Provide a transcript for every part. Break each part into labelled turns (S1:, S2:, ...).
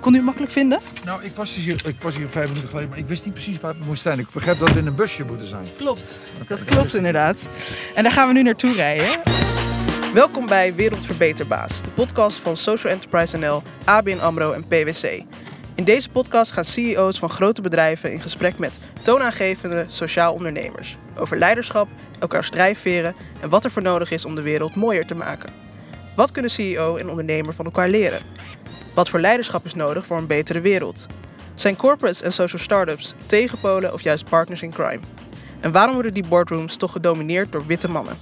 S1: Kon u het makkelijk vinden?
S2: Nou, ik was, hier, ik was hier vijf minuten geleden, maar ik wist niet precies waar we moesten zijn. Ik begrijp dat we in een busje moeten zijn.
S1: Klopt. Dat klopt inderdaad. En daar gaan we nu naartoe rijden. Welkom bij Wereldverbeterbaas, de podcast van Social Enterprise NL, ABN AMRO en PwC. In deze podcast gaan CEO's van grote bedrijven in gesprek met toonaangevende sociaal ondernemers over leiderschap, elkaars drijfveren en wat er voor nodig is om de wereld mooier te maken. Wat kunnen CEO en ondernemer van elkaar leren? Wat voor leiderschap is nodig voor een betere wereld? Zijn corporates en social startups tegenpolen of juist partners in crime? En waarom worden die boardrooms toch gedomineerd door witte mannen?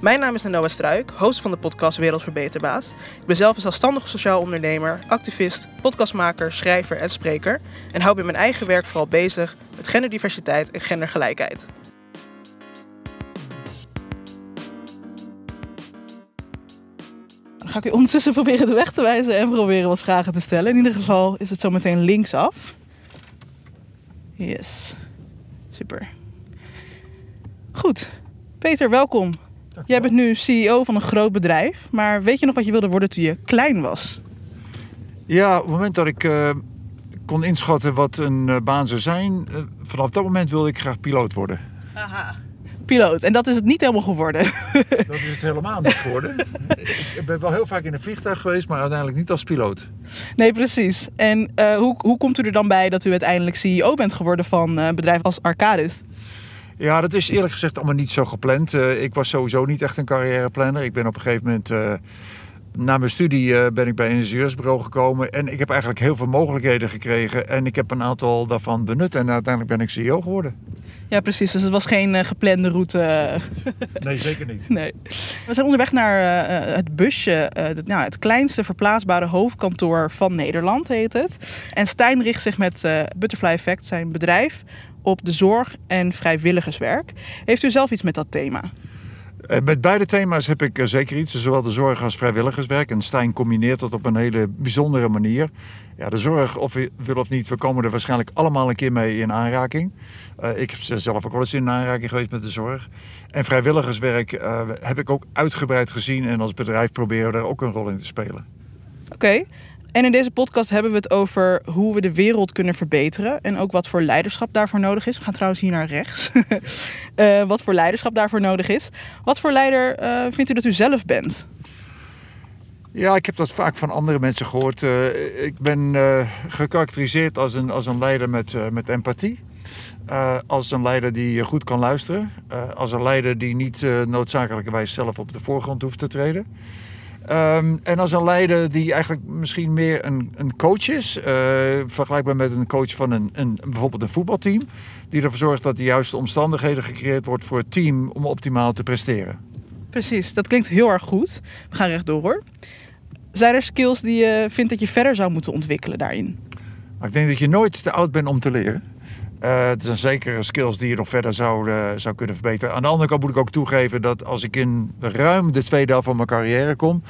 S1: Mijn naam is Noah Struik, host van de podcast Wereldverbeterbaas. Ik ben zelf een zelfstandig sociaal ondernemer, activist, podcastmaker, schrijver en spreker. En hou in mijn eigen werk vooral bezig met genderdiversiteit en gendergelijkheid. Ga ik u ondertussen proberen de weg te wijzen en proberen wat vragen te stellen. In ieder geval is het zo meteen linksaf. Yes. Super. Goed. Peter, welkom. Jij bent nu CEO van een groot bedrijf, maar weet je nog wat je wilde worden toen je klein was?
S2: Ja, op het moment dat ik uh, kon inschatten wat een uh, baan zou zijn, uh, vanaf dat moment wilde ik graag piloot worden.
S1: Aha. Piloot. En dat is het niet helemaal geworden.
S2: Dat is het helemaal niet geworden. ik ben wel heel vaak in een vliegtuig geweest, maar uiteindelijk niet als piloot.
S1: Nee, precies. En hoe, hoe komt u er dan bij dat u uiteindelijk CEO bent geworden van een bedrijf als Arcadis?
S2: Ja, dat is eerlijk gezegd allemaal niet zo gepland. Uh, ik was sowieso niet echt een carrièreplanner. Ik ben op een gegeven moment... Na mijn studie uh, ben ik bij een ingenieursbureau gekomen. En ik heb eigenlijk heel veel mogelijkheden gekregen. En ik heb een aantal daarvan benut. En uiteindelijk ben ik CEO geworden.
S1: Ja, precies. Dus het was geen geplande route.
S2: Nee, zeker niet.
S1: Nee. We zijn onderweg naar het busje. Het, nou, het kleinste verplaatsbare hoofdkantoor van Nederland heet het. En Stijn richt zich met Butterfly Effect, zijn bedrijf, op de zorg en vrijwilligerswerk. Heeft u zelf iets met dat thema?
S2: Met beide thema's heb ik zeker iets, zowel de zorg als vrijwilligerswerk. En Stijn combineert dat op een hele bijzondere manier. Ja, de zorg, of je wil of niet, we komen er waarschijnlijk allemaal een keer mee in aanraking. Uh, ik heb zelf ook wel eens in aanraking geweest met de zorg. En vrijwilligerswerk heb ik ook uitgebreid gezien. En als bedrijf proberen we daar ook een rol in te spelen.
S1: Oké. En in deze podcast hebben we het over hoe we de wereld kunnen verbeteren. En ook wat voor leiderschap daarvoor nodig is. We gaan trouwens hier naar rechts. uh, wat voor leiderschap daarvoor nodig is. Wat voor leider uh, vindt u dat u zelf bent?
S2: Ja, ik heb dat vaak van andere mensen gehoord. Uh, ik ben gekarakteriseerd als een, als een leider met, met empathie. als een leider die goed kan luisteren. als een leider die niet noodzakelijkerwijs zelf op de voorgrond hoeft te treden. Um, en als een leider die eigenlijk misschien meer een, een coach is, uh, vergelijkbaar met een coach van een, een, bijvoorbeeld een voetbalteam, die ervoor zorgt dat de juiste omstandigheden gecreëerd wordt voor het team om optimaal te presteren.
S1: Precies, dat klinkt heel erg goed. We gaan rechtdoor hoor. Zijn er skills die je vindt dat je verder zou moeten ontwikkelen daarin?
S2: Ik denk dat je nooit te oud bent om te leren. Uh, het zijn zeker skills die je nog verder zou, uh, zou kunnen verbeteren. Aan de andere kant moet ik ook toegeven dat als ik in ruim de tweede helft van mijn carrière kom,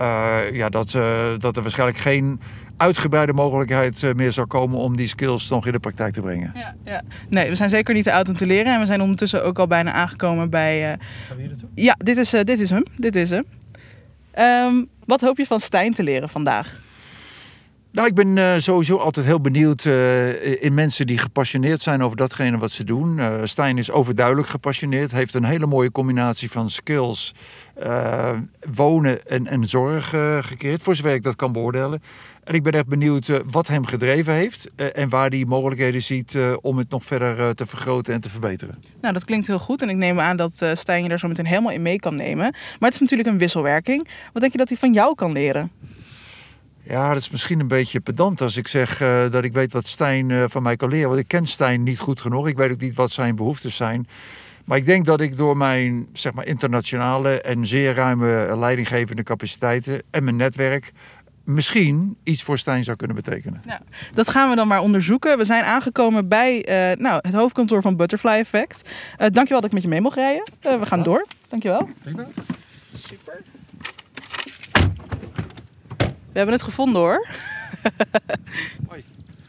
S2: uh, ja, dat, dat er waarschijnlijk geen uitgebreide mogelijkheid meer zou komen om die skills nog in de praktijk te brengen.
S1: Ja, ja. Nee, we zijn zeker niet te oud om te leren en we zijn ondertussen ook al bijna aangekomen bij.
S2: Gaan we hier naartoe?
S1: Ja, dit is, dit is hem. Dit is hem. Um, wat hoop je van Stijn te leren vandaag?
S2: Nou, ik ben uh, sowieso altijd heel benieuwd uh, in mensen die gepassioneerd zijn over datgene wat ze doen. Uh, Stijn is overduidelijk gepassioneerd, heeft een hele mooie combinatie van skills, wonen en, en zorg gecreëerd, voor zover ik dat kan beoordelen. En ik ben echt benieuwd wat hem gedreven heeft en waar hij mogelijkheden ziet om het nog verder te vergroten en te verbeteren.
S1: Nou, dat klinkt heel goed en ik neem aan dat Stijn je daar zo meteen helemaal in mee kan nemen. Maar het is natuurlijk een wisselwerking. Wat denk je dat hij van jou kan leren?
S2: Ja, dat is misschien een beetje pedant als ik zeg uh, dat ik weet wat Stijn uh, van mij kan leren. Want ik ken Stijn niet goed genoeg. Ik weet ook niet wat zijn behoeftes zijn. Maar ik denk dat ik door mijn zeg maar, internationale en zeer ruime leidinggevende capaciteiten en mijn netwerk misschien iets voor Stijn zou kunnen betekenen.
S1: Nou, dat gaan we dan maar onderzoeken. We zijn aangekomen bij uh, nou, het hoofdkantoor van Butterfly Effect. Uh, dankjewel dat ik met je mee mocht rijden. Uh, we gaan door. Dankjewel.
S2: Prima.
S1: Super. We hebben het gevonden hoor.
S3: Hoi,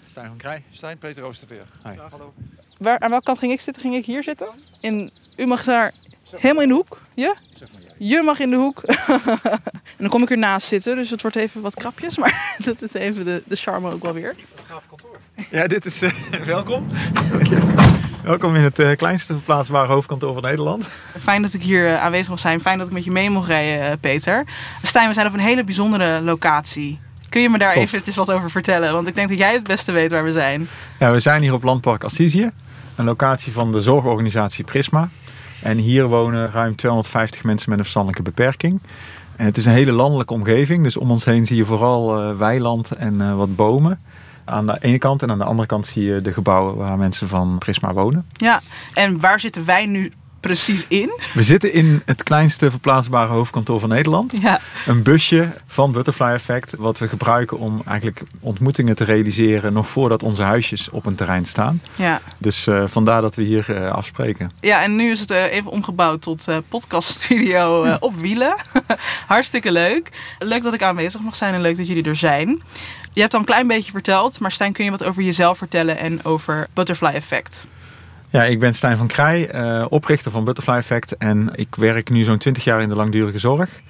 S3: Stijn van Krij.
S2: Stijn Peter Oosterveer.
S3: Hoi.
S2: Ja, hallo.
S1: Waar, aan welke kant ging ik zitten? Ging ik hier zitten? In, u mag daar zeg helemaal in de hoek? Ja?
S2: Zeg maar jij.
S1: Je mag in de hoek. en dan kom ik ernaast zitten, dus het wordt even wat krapjes. Maar dat is even de, de charme ook wel weer.
S3: Ja, dit is... eh, welkom. welkom in het eh, kleinste verplaatsbare hoofdkantoor van Nederland.
S1: Fijn dat ik hier eh, aanwezig mag zijn. Fijn dat ik met je mee mag rijden, eh, Peter. Stijn, we zijn op een hele bijzondere locatie. Kun je me daar
S3: Klopt.
S1: eventjes wat over vertellen? Want ik denk dat jij het beste weet waar we zijn.
S3: Ja, we zijn hier op Landpark Assisië. Een locatie van de zorgorganisatie Prisma. En hier wonen ruim 250 mensen met een verstandelijke beperking. En het is een hele landelijke omgeving. Dus om ons heen zie je vooral weiland en wat bomen. Aan de ene kant en aan de andere kant zie je de gebouwen waar mensen van Prisma wonen.
S1: Ja, en waar zitten wij nu precies in?
S3: We zitten in het kleinste verplaatsbare hoofdkantoor van Nederland.
S1: Ja,
S3: Een busje van Butterfly Effect, wat we gebruiken om eigenlijk ontmoetingen te realiseren nog voordat onze huisjes op een terrein staan.
S1: ja.
S3: Dus eh, vandaar dat we hier eh, afspreken.
S1: ja en nu is het eh, even omgebouwd tot podcaststudio op wielen. Hartstikke leuk. Leuk dat ik aanwezig mag zijn en leuk dat jullie er zijn. Je hebt al een klein beetje verteld, maar Stijn, kun je wat over jezelf vertellen en over Butterfly Effect?
S3: Ja, ik ben Stijn van Krij, eh, oprichter van Butterfly Effect en ik werk nu zo'n 20 jaar in de langdurige zorg.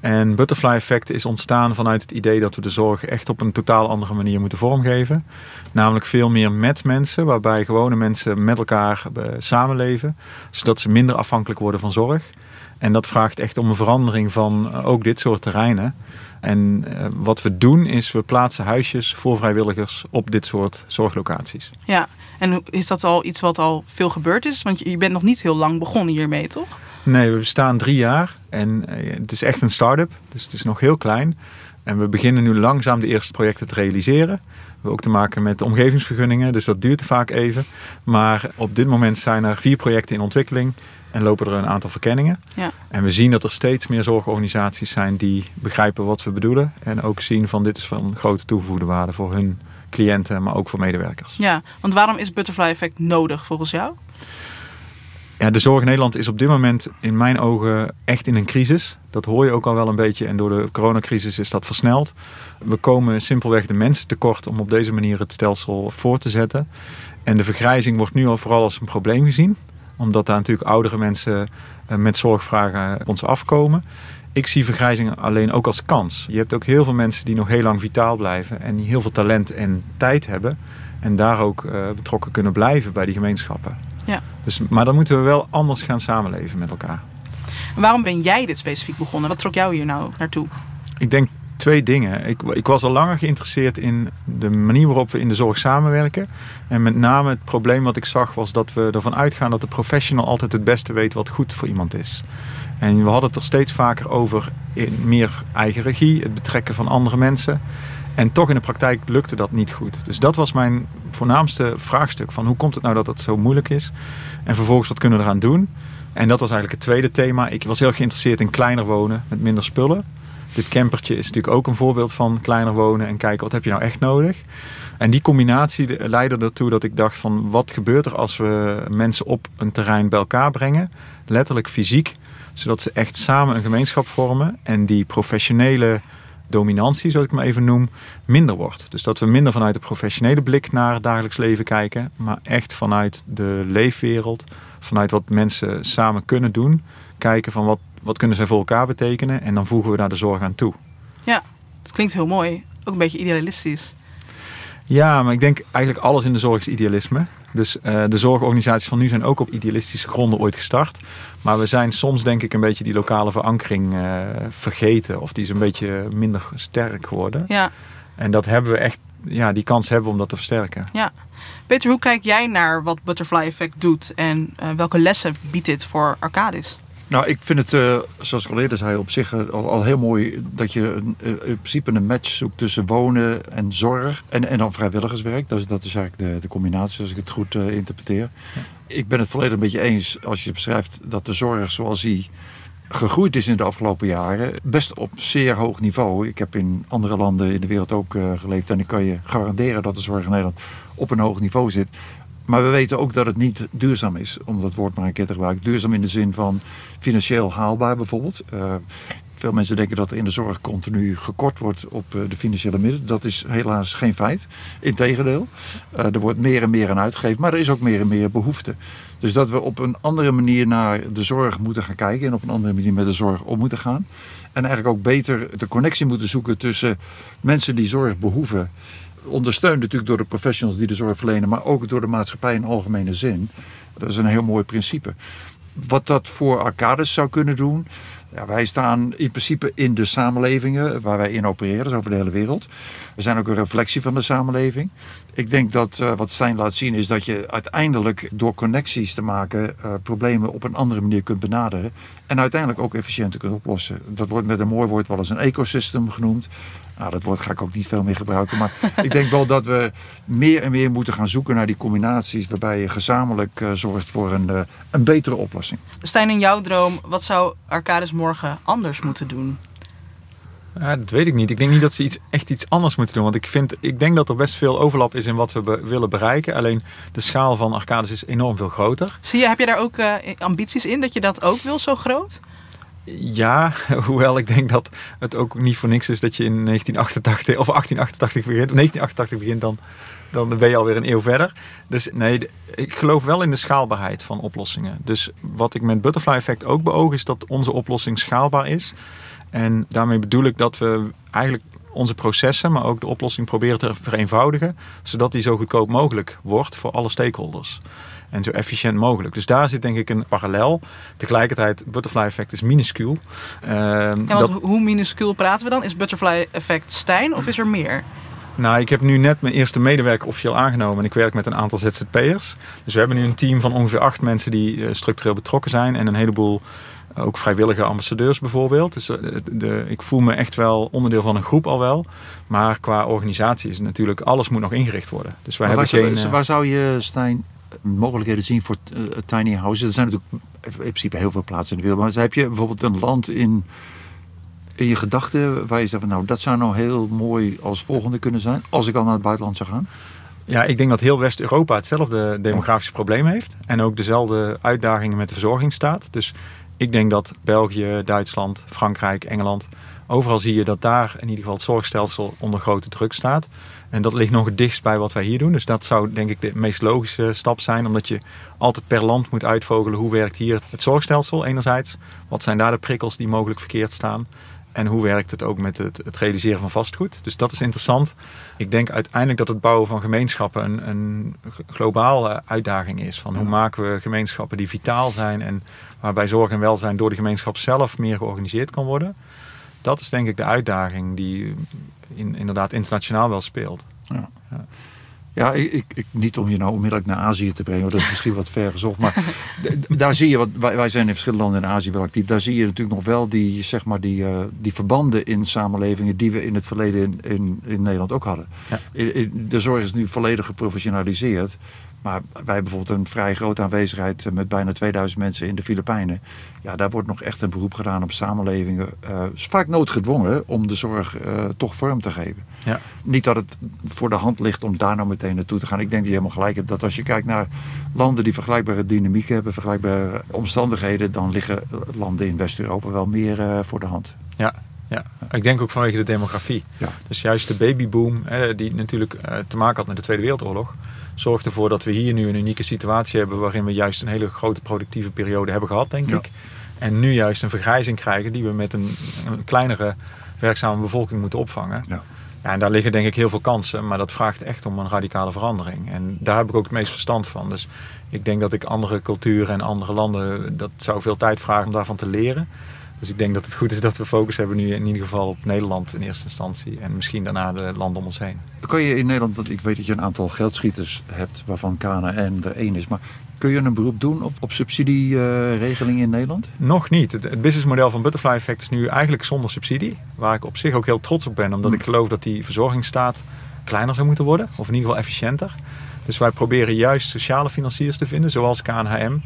S3: En Butterfly Effect is ontstaan vanuit het idee dat we de zorg echt op een totaal andere manier moeten vormgeven. Namelijk veel meer met mensen, waarbij gewone mensen met elkaar eh, samenleven, zodat ze minder afhankelijk worden van zorg. En dat vraagt echt om een verandering van eh, ook dit soort terreinen. En eh, wat we doen is, we plaatsen huisjes voor vrijwilligers op dit soort zorglocaties.
S1: Ja, en is dat al iets wat al veel gebeurd is? Want je je bent nog niet heel lang begonnen hiermee, toch?
S3: Nee, we bestaan drie jaar en eh, het is echt een start-up, dus het is nog heel klein. En we beginnen nu langzaam de eerste projecten te realiseren. We hebben ook te maken met omgevingsvergunningen, dus dat duurt vaak even. Maar op dit moment zijn er vier projecten in ontwikkeling en lopen er een aantal verkenningen.
S1: Ja.
S3: En we zien dat er steeds meer zorgorganisaties zijn die begrijpen wat we bedoelen. En ook zien van dit is van grote toegevoegde waarde voor hun cliënten, maar ook voor medewerkers.
S1: Ja, want waarom is Butterfly Effect nodig volgens jou?
S3: Ja, de zorg in Nederland is op dit moment in mijn ogen echt in een crisis. Dat hoor je ook al wel een beetje en door de coronacrisis is dat versneld. We komen simpelweg de mensen tekort om op deze manier het stelsel voor te zetten. En de vergrijzing wordt nu al vooral als een probleem gezien. Omdat daar natuurlijk oudere mensen eh, met zorgvragen op ons afkomen. Ik zie vergrijzing alleen ook als kans. Je hebt ook heel veel mensen die nog heel lang vitaal blijven en die heel veel talent en tijd hebben. En daar ook eh, betrokken kunnen blijven bij die gemeenschappen.
S1: Ja.
S3: Dus, maar dan moeten we wel anders gaan samenleven met elkaar.
S1: Waarom ben jij dit specifiek begonnen? Wat trok jou hier nou naartoe?
S3: Ik denk twee dingen. Ik, ik was al langer geïnteresseerd in de manier waarop we in de zorg samenwerken. En met name het probleem wat ik zag was dat we ervan uitgaan dat de professional altijd het beste weet wat goed voor iemand is. En we hadden het er steeds vaker over in meer eigen regie, het betrekken van andere mensen. En toch in de praktijk lukte dat niet goed. Dus dat was mijn voornaamste vraagstuk. Van hoe komt het nou dat het zo moeilijk is? En vervolgens wat kunnen we eraan doen? En dat was eigenlijk het tweede thema. Ik was heel geïnteresseerd in kleiner wonen met minder spullen. Dit campertje is natuurlijk ook een voorbeeld van kleiner wonen en kijken wat heb je nou echt nodig. En die combinatie leidde ertoe dat ik dacht van wat gebeurt er als we mensen op een terrein bij elkaar brengen. Letterlijk fysiek, zodat ze echt samen een gemeenschap vormen. En die professionele dominantie, zoals ik hem even noem, minder wordt. Dus dat we minder vanuit de professionele blik naar het dagelijks leven kijken, maar echt vanuit de leefwereld, vanuit wat mensen samen kunnen doen, kijken van wat, wat kunnen zij voor elkaar betekenen en dan voegen we daar de zorg aan toe.
S1: Ja, het klinkt heel mooi. Ook een beetje idealistisch.
S3: Ja, maar ik denk eigenlijk alles in de zorg is idealisme. Dus eh, de zorgorganisaties van nu zijn ook op idealistische gronden ooit gestart. Maar we zijn soms denk ik een beetje die lokale verankering eh, vergeten. Of die is een beetje minder sterk geworden.
S1: Ja,
S3: En dat hebben we echt, ja, die kans hebben we om dat te versterken.
S1: ja. Peter, hoe kijk jij naar wat Butterfly Effect doet en eh, welke lessen biedt dit voor Arcadis?
S2: Nou, ik vind het, eh, zoals ik al eerder zei, op zich eh, al, al heel mooi dat je een, eh, in principe een match zoekt tussen wonen en zorg en, en dan vrijwilligerswerk. Dat is, dat is eigenlijk de, de combinatie, als ik het goed interpreteer. Ik ben het volledig een beetje eens als je beschrijft dat de zorg zoals die gegroeid is in de afgelopen jaren, best op zeer hoog niveau. Ik heb in andere landen in de wereld ook geleefd en ik kan je garanderen dat de zorg in Nederland op een hoog niveau zit. Maar we weten ook dat het niet duurzaam is, om dat woord maar een keer te gebruiken. Duurzaam in de zin van financieel haalbaar bijvoorbeeld. Eh, Veel mensen denken dat er in de zorg continu gekort wordt op eh, de financiële middelen. Dat is helaas geen feit. Integendeel, uh, er wordt meer en meer aan uitgegeven, maar er is ook meer en meer behoefte. Dus dat we op een andere manier naar de zorg moeten gaan kijken en op een andere manier met de zorg om moeten gaan. En eigenlijk ook beter de connectie moeten zoeken tussen mensen die zorg behoeven. Ondersteund natuurlijk door de professionals die de zorg verlenen, maar ook door de maatschappij in algemene zin. Dat is een heel mooi principe. Wat dat voor Arcades zou kunnen doen, ja, wij staan in principe in de samenlevingen waar wij in opereren, dus over de hele wereld. We zijn ook een reflectie van de samenleving. Ik denk dat uh, wat Stijn laat zien is dat je uiteindelijk door connecties te maken uh, problemen op een andere manier kunt benaderen. En uiteindelijk ook efficiënter kunt oplossen. Dat wordt met een mooi woord wel eens een ecosystem genoemd. Nou, dat woord ga ik ook niet veel meer gebruiken. Maar ik denk wel dat we meer en meer moeten gaan zoeken naar die combinaties. waarbij je gezamenlijk uh, zorgt voor een, uh, een betere oplossing.
S1: Stijn, in jouw droom, wat zou Arcades morgen anders moeten doen?
S3: Ja, dat weet ik niet. Ik denk niet dat ze iets, echt iets anders moeten doen. Want ik, vind, ik denk dat er best veel overlap is in wat we be willen bereiken. Alleen de schaal van Arcades is enorm veel groter.
S1: Zie je, heb je daar ook uh, ambities in dat je dat ook wil zo groot?
S3: Ja, hoewel ik denk dat het ook niet voor niks is dat je in 1988 of 1888 begint, 1988 begint, dan, dan ben je alweer een eeuw verder. Dus nee, ik geloof wel in de schaalbaarheid van oplossingen. Dus wat ik met Butterfly Effect ook beoog is dat onze oplossing schaalbaar is. En daarmee bedoel ik dat we eigenlijk onze processen, maar ook de oplossing proberen te vereenvoudigen, zodat die zo goedkoop mogelijk wordt voor alle stakeholders en zo efficiënt mogelijk. Dus daar zit denk ik een parallel. Tegelijkertijd, butterfly effect is minuscuul.
S1: Uh, ja, want dat... hoe minuscuul praten we dan? Is butterfly effect Stijn of is er meer?
S3: Nou, ik heb nu net mijn eerste medewerker officieel aangenomen en ik werk met een aantal ZZP'ers. Dus we hebben nu een team van ongeveer acht mensen die uh, structureel betrokken zijn en een heleboel uh, ook vrijwillige ambassadeurs bijvoorbeeld. Dus uh, de, ik voel me echt wel onderdeel van een groep al wel. Maar qua organisatie is natuurlijk alles moet nog ingericht worden. Dus wij
S2: maar
S3: hebben
S2: waar, geen, waar zou je, Stijn, mogelijkheden zien voor uh, tiny houses. Er zijn natuurlijk in principe heel veel plaatsen in de wereld. Maar heb je bijvoorbeeld een land in, in je gedachten waar je zegt van nou dat zou nou heel mooi als volgende kunnen zijn. Als ik al naar het buitenland zou gaan.
S3: Ja, ik denk dat heel West-Europa hetzelfde demografische probleem heeft. En ook dezelfde uitdagingen met de verzorging staat. Dus ik denk dat België, Duitsland, Frankrijk, Engeland... overal zie je dat daar in ieder geval het zorgstelsel onder grote druk staat. En dat ligt nog het dichtst bij wat wij hier doen. Dus dat zou denk ik de meest logische stap zijn. Omdat je altijd per land moet uitvogelen hoe werkt hier het zorgstelsel enerzijds. Wat zijn daar de prikkels die mogelijk verkeerd staan. En hoe werkt het ook met het, het realiseren van vastgoed. Dus dat is interessant. Ik denk uiteindelijk dat het bouwen van gemeenschappen een, een globale uitdaging is. Van hoe maken we gemeenschappen die vitaal zijn. En waarbij zorg en welzijn door de gemeenschap zelf meer georganiseerd kan worden. Dat is denk ik de uitdaging die in, inderdaad internationaal wel speelt.
S2: Ja. ja. Ja, ik, ik, niet om je nou onmiddellijk naar Azië te brengen, dat is misschien wat ver gezocht. Maar daar zie je, wat, wij, wij zijn in verschillende landen in Azië wel actief. Daar zie je natuurlijk nog wel die, zeg maar, die, uh, die verbanden in samenlevingen die we in het verleden in, in, in Nederland ook hadden. Ja. De zorg is nu volledig geprofessionaliseerd. Maar wij bijvoorbeeld een vrij grote aanwezigheid met bijna 2000 mensen in de Filipijnen. Ja, daar wordt nog echt een beroep gedaan op samenlevingen. Uh, is vaak noodgedwongen om de zorg uh, toch vorm te geven. Ja. Niet dat het voor de hand ligt om daar nou meteen naartoe te gaan. Ik denk dat je helemaal gelijk hebt dat als je kijkt naar landen die vergelijkbare dynamiek hebben, vergelijkbare omstandigheden, dan liggen landen in West-Europa wel meer uh, voor de hand.
S3: Ja, ja, ik denk ook vanwege de demografie. Ja. Dus juist de babyboom, hè, die natuurlijk te maken had met de Tweede Wereldoorlog, zorgt ervoor dat we hier nu een unieke situatie hebben waarin we juist een hele grote productieve periode hebben gehad, denk ja. ik. En nu juist een vergrijzing krijgen die we met een, een kleinere werkzame bevolking moeten opvangen. Ja. Ja, en daar liggen denk ik heel veel kansen, maar dat vraagt echt om een radicale verandering. En daar heb ik ook het meest verstand van. Dus ik denk dat ik andere culturen en andere landen, dat zou veel tijd vragen om daarvan te leren. Dus ik denk dat het goed is dat we focus hebben nu in ieder geval op Nederland in eerste instantie. En misschien daarna de landen om ons heen.
S2: Kan je in Nederland, want ik weet dat je een aantal geldschieters hebt waarvan KNN er één is. Maar kun je een beroep doen op, op subsidieregeling uh, in Nederland?
S3: Nog niet. Het, het businessmodel van Butterfly Effect is nu eigenlijk zonder subsidie. Waar ik op zich ook heel trots op ben. Omdat hmm. ik geloof dat die verzorgingsstaat kleiner zou moeten worden. Of in ieder geval efficiënter. Dus wij proberen juist sociale financiers te vinden, zoals KNHM.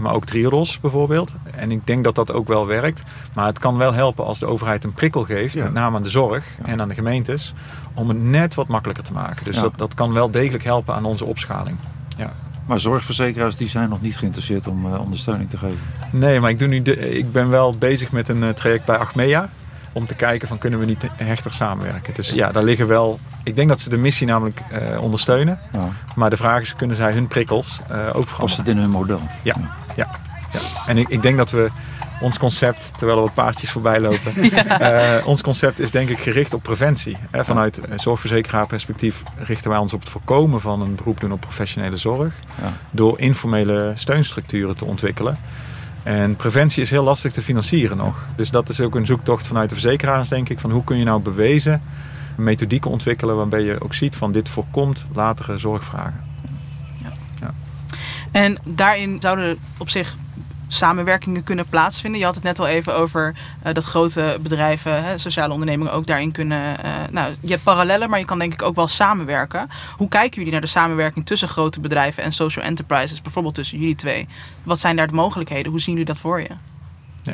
S3: Maar ook Triodos bijvoorbeeld. En ik denk dat dat ook wel werkt. Maar het kan wel helpen als de overheid een prikkel geeft, ja. met name aan de zorg ja. en aan de gemeentes, om het net wat makkelijker te maken. Dus ja. dat, dat kan wel degelijk helpen aan onze opschaling. Ja.
S2: Maar zorgverzekeraars die zijn nog niet geïnteresseerd om ondersteuning te geven.
S3: Nee, maar ik, doe nu de, ik ben wel bezig met een traject bij Achmea om te kijken van kunnen we niet hechter samenwerken. Dus ja, daar liggen wel. Ik denk dat ze de missie namelijk uh, ondersteunen. Ja. Maar de vraag is, kunnen zij hun prikkels ook veranderen?
S2: Past het in hun model?
S3: Ja, ja, ja. En ik, ik denk dat we ons concept, terwijl er wat paardjes voorbij lopen, ja. uh, ons concept is denk ik gericht op preventie. Hè, vanuit zorgverzekeraar perspectief richten wij ons op het voorkomen van een beroep doen op professionele zorg. Ja. Door informele steunstructuren te ontwikkelen. En preventie is heel lastig te financieren nog. Dus dat is ook een zoektocht vanuit de verzekeraars, denk ik. Van hoe kun je nou bewezen methodieken ontwikkelen waarbij je ook ziet van dit voorkomt latere zorgvragen.
S1: En daarin zouden op zich samenwerkingen kunnen plaatsvinden. Je had het net al even over uh, dat grote bedrijven, hè, sociale ondernemingen ook daarin kunnen. Uh, nou, je hebt parallellen, maar je kan denk ik ook wel samenwerken. Hoe kijken jullie naar de samenwerking tussen grote bedrijven en social enterprises, bijvoorbeeld tussen jullie twee? Wat zijn daar de mogelijkheden? Hoe zien jullie dat voor je?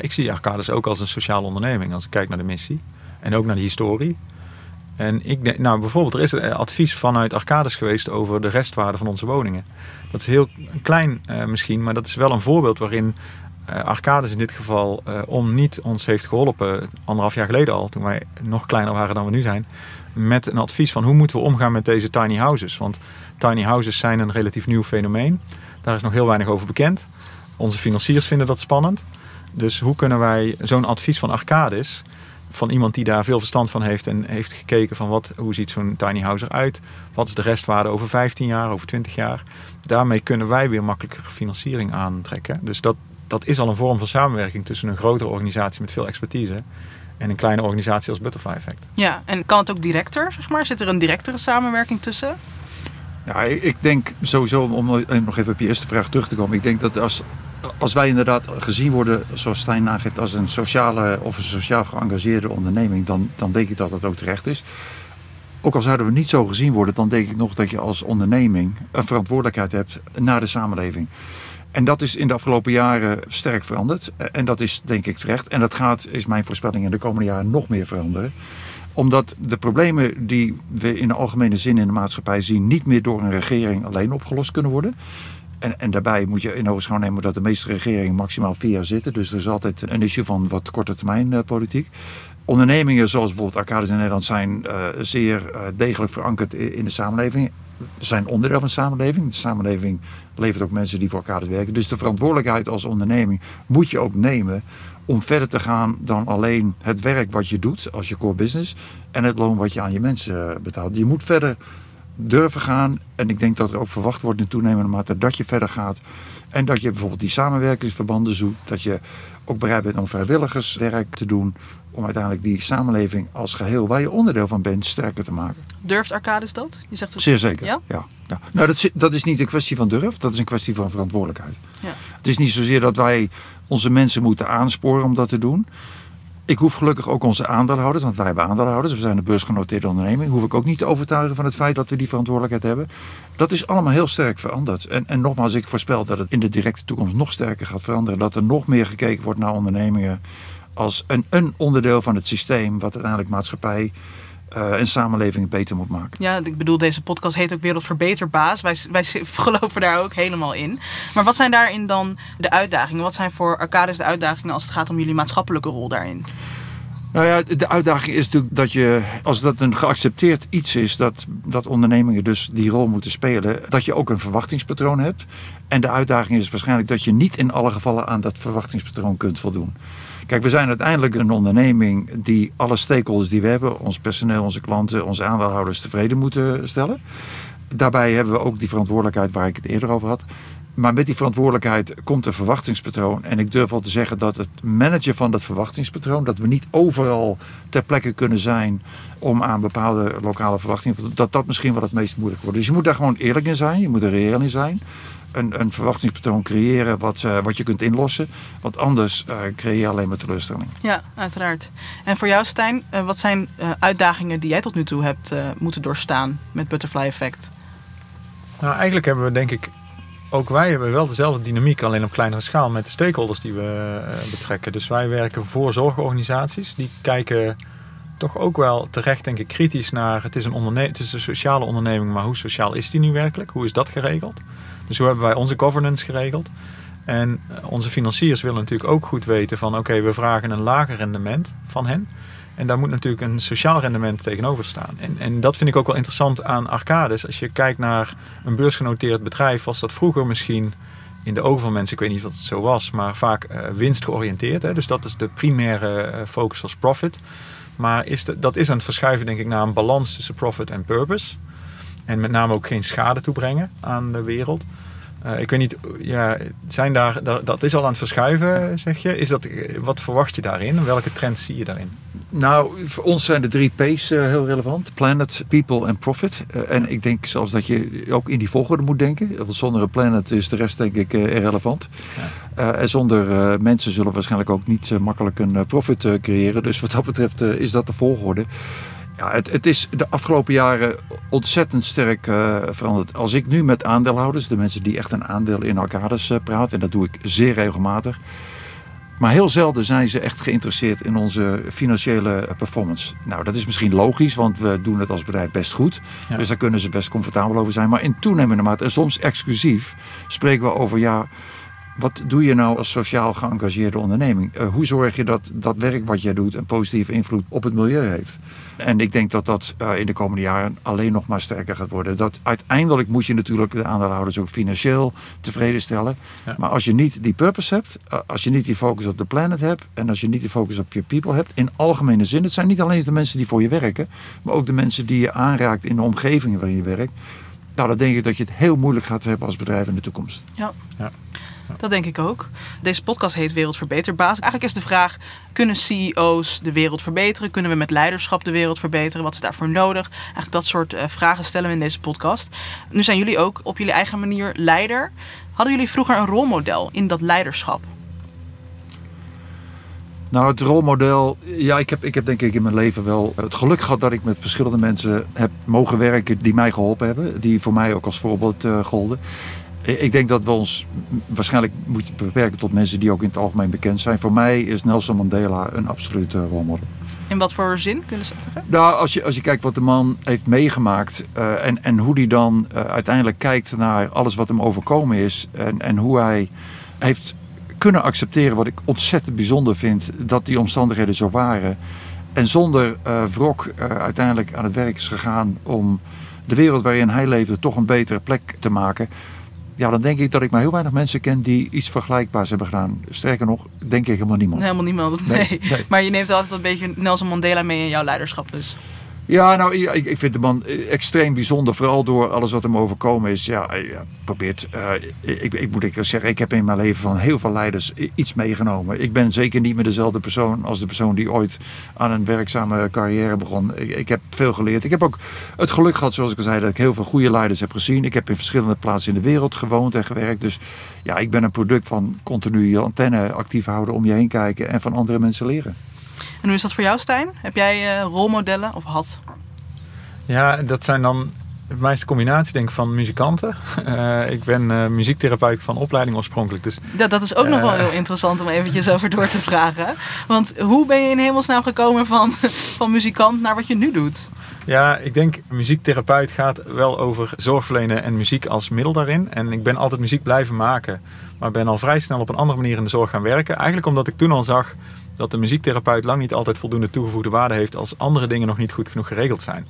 S3: Ik zie Arcades ook als een sociale onderneming als ik kijk naar de missie en ook naar de historie. En ik denk, nou bijvoorbeeld, er is advies vanuit Arcades geweest over de restwaarde van onze woningen. Dat is heel klein uh, misschien, maar dat is wel een voorbeeld waarin uh, Arcades in dit geval uh, om niet ons heeft geholpen, anderhalf jaar geleden al, toen wij nog kleiner waren dan we nu zijn, met een advies van hoe moeten we omgaan met deze tiny houses. Want tiny houses zijn een relatief nieuw fenomeen. Daar is nog heel weinig over bekend. Onze financiers vinden dat spannend. Dus hoe kunnen wij zo'n advies van Arcades van iemand die daar veel verstand van heeft en heeft gekeken van wat, hoe ziet zo'n tiny house eruit? Wat is de restwaarde over 15 jaar, over 20 jaar? Daarmee kunnen wij weer makkelijker financiering aantrekken. Dus dat, dat is al een vorm van samenwerking tussen een grotere organisatie met veel expertise en een kleine organisatie als Butterfly Effect.
S1: Ja, en kan het ook directer, zeg maar? Zit er een directere samenwerking tussen?
S2: Ja, ik denk sowieso, om nog even op je eerste vraag terug te komen. Ik denk dat als, als wij inderdaad gezien worden, zoals Stijn nageeft, als een sociale of een sociaal geëngageerde onderneming, dan, dan denk ik dat dat ook terecht is. Ook al zouden we niet zo gezien worden, dan denk ik nog dat je als onderneming een verantwoordelijkheid hebt naar de samenleving. En dat is in de afgelopen jaren sterk veranderd. En dat is denk ik terecht. En dat gaat, is mijn voorspelling, in de komende jaren nog meer veranderen omdat de problemen die we in de algemene zin in de maatschappij zien, niet meer door een regering alleen opgelost kunnen worden. En, en daarbij moet je in ogenschouw nemen dat de meeste regeringen maximaal vier jaar zitten. Dus er is altijd een issue van wat korte termijn uh, politiek. Ondernemingen zoals bijvoorbeeld Arcades in Nederland zijn uh, zeer uh, degelijk verankerd in de samenleving. Zijn onderdeel van de samenleving. De samenleving levert ook mensen die voor Arcades werken. Dus de verantwoordelijkheid als onderneming moet je ook nemen om verder te gaan dan alleen het werk wat je doet als je core business en het loon wat je aan je mensen betaalt. Je moet verder durven gaan. En ik denk dat er ook verwacht wordt in toenemende mate dat je verder gaat. En dat je bijvoorbeeld die samenwerkingsverbanden zoekt. Dat je ook bereid bent om vrijwilligerswerk te doen. Om uiteindelijk die samenleving als geheel waar je onderdeel van bent sterker te maken.
S1: Durft Arcades dat?
S2: Je zegt het... Zeer zeker. Ja? Ja, Nou, dat, dat is niet een kwestie van durf. Dat is een kwestie van verantwoordelijkheid. Ja. Het is niet zozeer dat wij onze mensen moeten aansporen om dat te doen. Ik hoef gelukkig ook onze aandeelhouders, want wij hebben aandeelhouders, we zijn een beursgenoteerde onderneming, hoef ik ook niet te overtuigen van het feit dat we die verantwoordelijkheid hebben. Dat is allemaal heel sterk veranderd. En, en nogmaals, ik voorspel dat het in de directe toekomst nog sterker gaat veranderen. Dat er nog meer gekeken wordt naar ondernemingen als een, een onderdeel van het systeem, wat uiteindelijk maatschappij uh, en samenleving beter moet maken.
S1: Ja, ik bedoel, deze podcast heet ook Wereldverbeterbaas. Wij, wij geloven daar ook helemaal in. Maar wat zijn daarin dan de uitdagingen? Wat zijn voor Arcades de uitdagingen als het gaat om jullie maatschappelijke rol daarin?
S2: Nou ja, de uitdaging is natuurlijk dat je, als dat een geaccepteerd iets is, dat, dat ondernemingen dus die rol moeten spelen, dat je ook een verwachtingspatroon hebt. En de uitdaging is waarschijnlijk dat je niet in alle gevallen aan dat verwachtingspatroon kunt voldoen. Kijk, we zijn uiteindelijk een onderneming die alle stakeholders die we hebben, ons personeel, onze klanten, onze aandeelhouders tevreden moeten stellen. Daarbij hebben we ook die verantwoordelijkheid waar ik het eerder over had. Maar met die verantwoordelijkheid komt een verwachtingspatroon. En ik durf wel te zeggen dat het managen van dat verwachtingspatroon, dat we niet overal ter plekke kunnen zijn om aan bepaalde lokale verwachtingen, dat dat misschien wel het meest moeilijk wordt. Dus je moet daar gewoon eerlijk in zijn, je moet er reëel in zijn een, een verwachtingspatroon creëren wat, uh, wat je kunt inlossen. Want anders uh, creëer je alleen maar teleurstelling.
S1: Ja, uiteraard. En voor jou, Stijn, uh, wat zijn uitdagingen die jij tot nu toe hebt moeten doorstaan met Butterfly Effect?
S3: Nou, eigenlijk hebben we denk ik ook wij hebben wel dezelfde dynamiek, alleen op kleinere schaal met de stakeholders die we betrekken. Dus wij werken voor zorgorganisaties. Die kijken toch ook wel terecht, denk ik, kritisch naar. Het is, een onderne- het is een sociale onderneming, maar hoe sociaal is die nu werkelijk? Hoe is dat geregeld? Dus hoe hebben wij onze governance geregeld? En eh, onze financiers willen natuurlijk ook goed weten van oké, we vragen een lager rendement van hen. En daar moet natuurlijk een sociaal rendement tegenover staan. En, en dat vind ik ook wel interessant aan Arcades. Als je kijkt naar een beursgenoteerd bedrijf, was dat vroeger misschien in de ogen van mensen, ik weet niet of het zo was, maar vaak uh, winstgeoriënteerd. Hè? Dus dat is de primaire uh, focus als profit. Maar is dat is aan het verschuiven, denk ik, naar een balans tussen profit en purpose. En met name ook geen schade toebrengen aan de wereld. Uh, ik weet niet, ja, zijn daar, dat, is al aan het verschuiven, zeg je. Is dat, wat verwacht je daarin? Welke trends zie je daarin?
S2: Nou, voor ons zijn de drie P's uh, heel relevant. Planet, people en profit. Uh, en ik denk zelfs dat je ook in die volgorde moet denken. Want zonder een planet is de rest denk ik irrelevant. Ja. en zonder mensen zullen we waarschijnlijk ook niet makkelijk een profit creëren. Dus wat dat betreft is dat de volgorde. Ja, het, het, is de afgelopen jaren ontzettend sterk uh, veranderd. Als ik nu met aandeelhouders, de mensen die echt een aandeel in Arcades uh, praat, en dat doe ik zeer regelmatig. Maar heel zelden zijn ze echt geïnteresseerd in onze financiële performance. Nou, dat is misschien logisch, want we doen het als bedrijf best goed. Ja. Dus daar kunnen ze best comfortabel over zijn. Maar in toenemende mate, en soms exclusief, spreken we over ja. Wat doe je nou als sociaal geëngageerde onderneming? Uh, hoe zorg je dat dat werk wat jij doet een positieve invloed op het milieu heeft? En ik denk dat dat uh, in de komende jaren alleen nog maar sterker gaat worden. Dat uiteindelijk moet je natuurlijk de aandeelhouders ook financieel tevreden stellen. Ja. Maar als je niet die purpose hebt, uh, als je niet die focus op de planet hebt en als je niet die focus op je people hebt, in algemene zin, het zijn niet alleen de mensen die voor je werken, maar ook de mensen die je aanraakt in de omgeving waarin je werkt. Nou, dan denk ik dat je het heel moeilijk gaat hebben als bedrijf in de toekomst.
S1: Ja. ja. Dat denk ik ook. Deze podcast heet Wereldverbeterbaas. Eigenlijk is de vraag: kunnen CEO's de wereld verbeteren? Kunnen we met leiderschap de wereld verbeteren? Wat is daarvoor nodig? Eigenlijk dat soort uh, vragen stellen we in deze podcast. Nu zijn jullie ook op jullie eigen manier leider. Hadden jullie vroeger een rolmodel in dat leiderschap?
S2: Nou, het rolmodel. Ja, ik heb, ik heb denk ik in mijn leven wel het geluk gehad dat ik met verschillende mensen heb mogen werken die mij geholpen hebben. Die voor mij ook als voorbeeld uh, golden. Ik denk dat we ons waarschijnlijk moeten beperken tot mensen die ook in het algemeen bekend zijn. Voor mij is Nelson Mandela een absolute rolmodel.
S1: In wat voor zin kunnen ze zeggen?
S2: Nou, als je, als je kijkt wat de man heeft meegemaakt uh, en, en hoe hij dan uh, uiteindelijk kijkt naar alles wat hem overkomen is. En, en hoe hij heeft kunnen accepteren, wat ik ontzettend bijzonder vind, dat die omstandigheden zo waren. En zonder uh, wrok uiteindelijk aan het werk is gegaan om de wereld waarin hij leefde toch een betere plek te maken ja, dan denk ik dat ik maar heel weinig mensen ken die iets vergelijkbaars hebben gedaan. Sterker nog, denk ik helemaal niemand.
S1: Helemaal niemand, nee. nee. nee. Maar je neemt altijd een beetje Nelson Mandela mee in jouw leiderschap dus.
S2: Ja, nou, ik, ik vind de man extreem bijzonder. Vooral door alles wat hem overkomen is. Ja, hij probeert. Uh, ik, ik moet ik zeggen, ik heb in mijn leven van heel veel leiders iets meegenomen. Ik ben zeker niet meer dezelfde persoon als de persoon die ooit aan een werkzame carrière begon. Ik, ik heb veel geleerd. Ik heb ook het geluk gehad, zoals ik al zei, dat ik heel veel goede leiders heb gezien. Ik heb in verschillende plaatsen in de wereld gewoond en gewerkt. Dus ja, ik ben een product van continu je antenne actief houden, om je heen kijken en van andere mensen leren.
S1: En hoe is dat voor jou, Stijn? Heb jij uh, rolmodellen of had?
S3: Ja, dat zijn dan meeste combinatie denk ik van muzikanten. Uh, ik ben uh, muziektherapeut van opleiding oorspronkelijk. Dus,
S1: dat, dat is ook uh, nog wel heel interessant om eventjes over door te vragen. Want hoe ben je in hemelsnaam gekomen van, van muzikant naar wat je nu doet?
S3: Ja, ik denk muziektherapeut gaat wel over zorgverlenen en muziek als middel daarin. En ik ben altijd muziek blijven maken. Maar ben al vrij snel op een andere manier in de zorg gaan werken. Eigenlijk omdat ik toen al zag dat de muziektherapeut lang niet altijd voldoende toegevoegde waarde heeft als andere dingen nog niet goed genoeg geregeld zijn.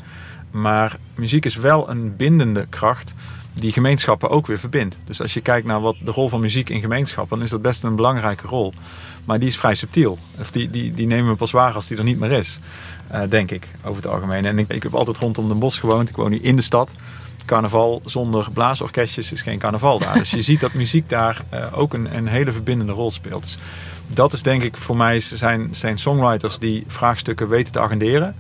S3: Maar muziek is wel een bindende kracht die gemeenschappen ook weer verbindt. Dus als je kijkt naar wat de rol van muziek in gemeenschappen, dan is dat best een belangrijke rol. Maar die is vrij subtiel. Of die, die, die nemen we pas waar als die er niet meer is. Uh, denk ik, over het algemeen. En ik, heb altijd rondom Den Bosch gewoond. Ik woon nu in de stad. Carnaval zonder blaasorkestjes is geen carnaval daar. Dus je ziet dat muziek daar uh, ook een, een hele verbindende rol speelt. Dus dat is denk ik voor mij zijn, zijn songwriters die vraagstukken weten te agenderen.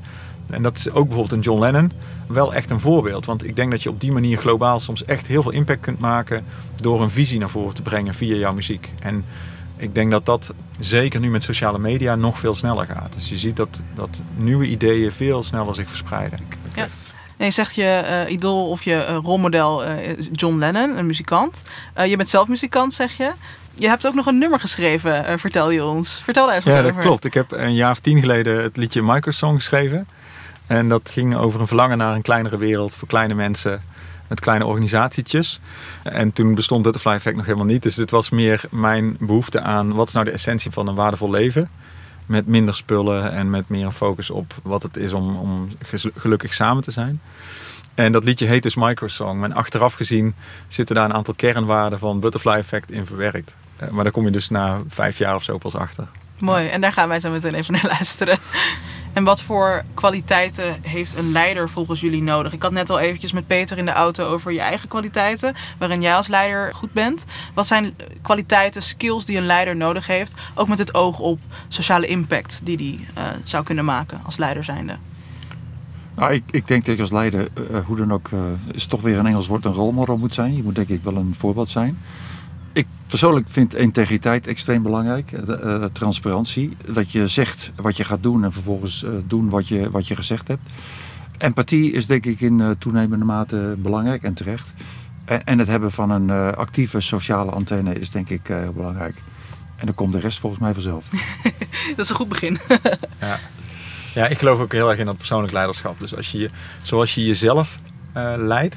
S3: En dat is ook bijvoorbeeld een John Lennon wel echt een voorbeeld. Want ik denk dat je op die manier globaal soms echt heel veel impact kunt maken door een visie naar voren te brengen via jouw muziek. En ik denk dat dat zeker nu met sociale media nog veel sneller gaat. Dus je ziet dat, dat nieuwe ideeën veel sneller zich verspreiden.
S1: Ja. Je zegt je uh, idool of je uh, rolmodel uh, John Lennon, een muzikant. je bent zelf muzikant, zeg je. Je hebt ook nog een nummer geschreven, uh, vertel je ons. Vertel daar eens
S3: ja,
S1: over.
S3: Ja, dat klopt. Ik heb een jaar of tien geleden het liedje Microsong geschreven. En dat ging over een verlangen naar een kleinere wereld voor kleine mensen met kleine organisatietjes. En toen bestond Butterfly Effect nog helemaal niet. Dus het was meer mijn behoefte aan wat is nou de essentie van een waardevol leven. Met minder spullen en met meer een focus op wat het is om, om gelukkig samen te zijn. En dat liedje heet dus Microsong. En achteraf gezien zitten daar een aantal kernwaarden van Butterfly Effect in verwerkt. Eh, maar daar kom je dus na vijf jaar of zo pas achter.
S1: Mooi, en daar gaan wij zo meteen even naar luisteren. En wat voor kwaliteiten heeft een leider volgens jullie nodig? Ik had net al eventjes met Peter in de auto over je eigen kwaliteiten, waarin jij als leider goed bent. Wat zijn kwaliteiten, skills die een leider nodig heeft, ook met het oog op sociale impact die die uh, zou kunnen maken als leider zijnde?
S2: Nou, ik, ik denk dat je als leider, uh, hoe dan ook, uh, is toch weer een Engels woord, een rolmodel moet zijn. Je moet denk ik wel een voorbeeld zijn. Ik persoonlijk vind integriteit extreem belangrijk. Uh, transparantie. Dat je zegt wat je gaat doen en vervolgens uh, doen wat je, wat je gezegd hebt. Empathie is denk ik in uh, toenemende mate belangrijk en terecht. En, en het hebben van een actieve sociale antenne is denk ik heel belangrijk. En dan komt de rest volgens mij vanzelf.
S1: dat is een goed begin.
S3: ja. ja, ik geloof ook heel erg in dat persoonlijk leiderschap. Dus als je, zoals je jezelf leidt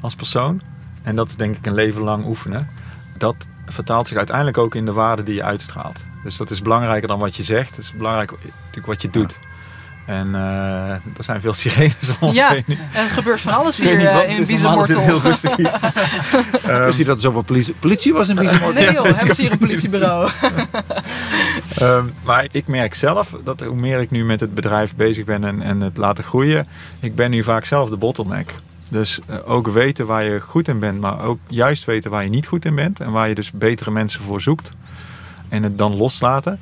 S3: als persoon. En dat is denk ik een leven lang oefenen dat vertaalt zich uiteindelijk ook in de waarde die je uitstraalt. Dus dat is belangrijker dan wat je zegt. Het is belangrijk natuurlijk wat je doet. En uh, er zijn veel sirenes om ons
S1: ja,
S3: heen.
S1: er gebeurt van alles hier uh, in Biezenmortel.
S2: heel rustig hier. um, Wist je dat er zoveel politie, politie was in Biezenmortel?
S1: Nee joh, hebben ze hier een politiebureau.
S3: um, maar ik merk zelf dat hoe meer ik nu met het bedrijf bezig ben en, en het laten groeien, ik ben nu vaak zelf de bottleneck. Dus uh, ook weten waar je goed in bent, maar ook juist weten waar je niet goed in bent. En waar je dus betere mensen voor zoekt. En het dan loslaten.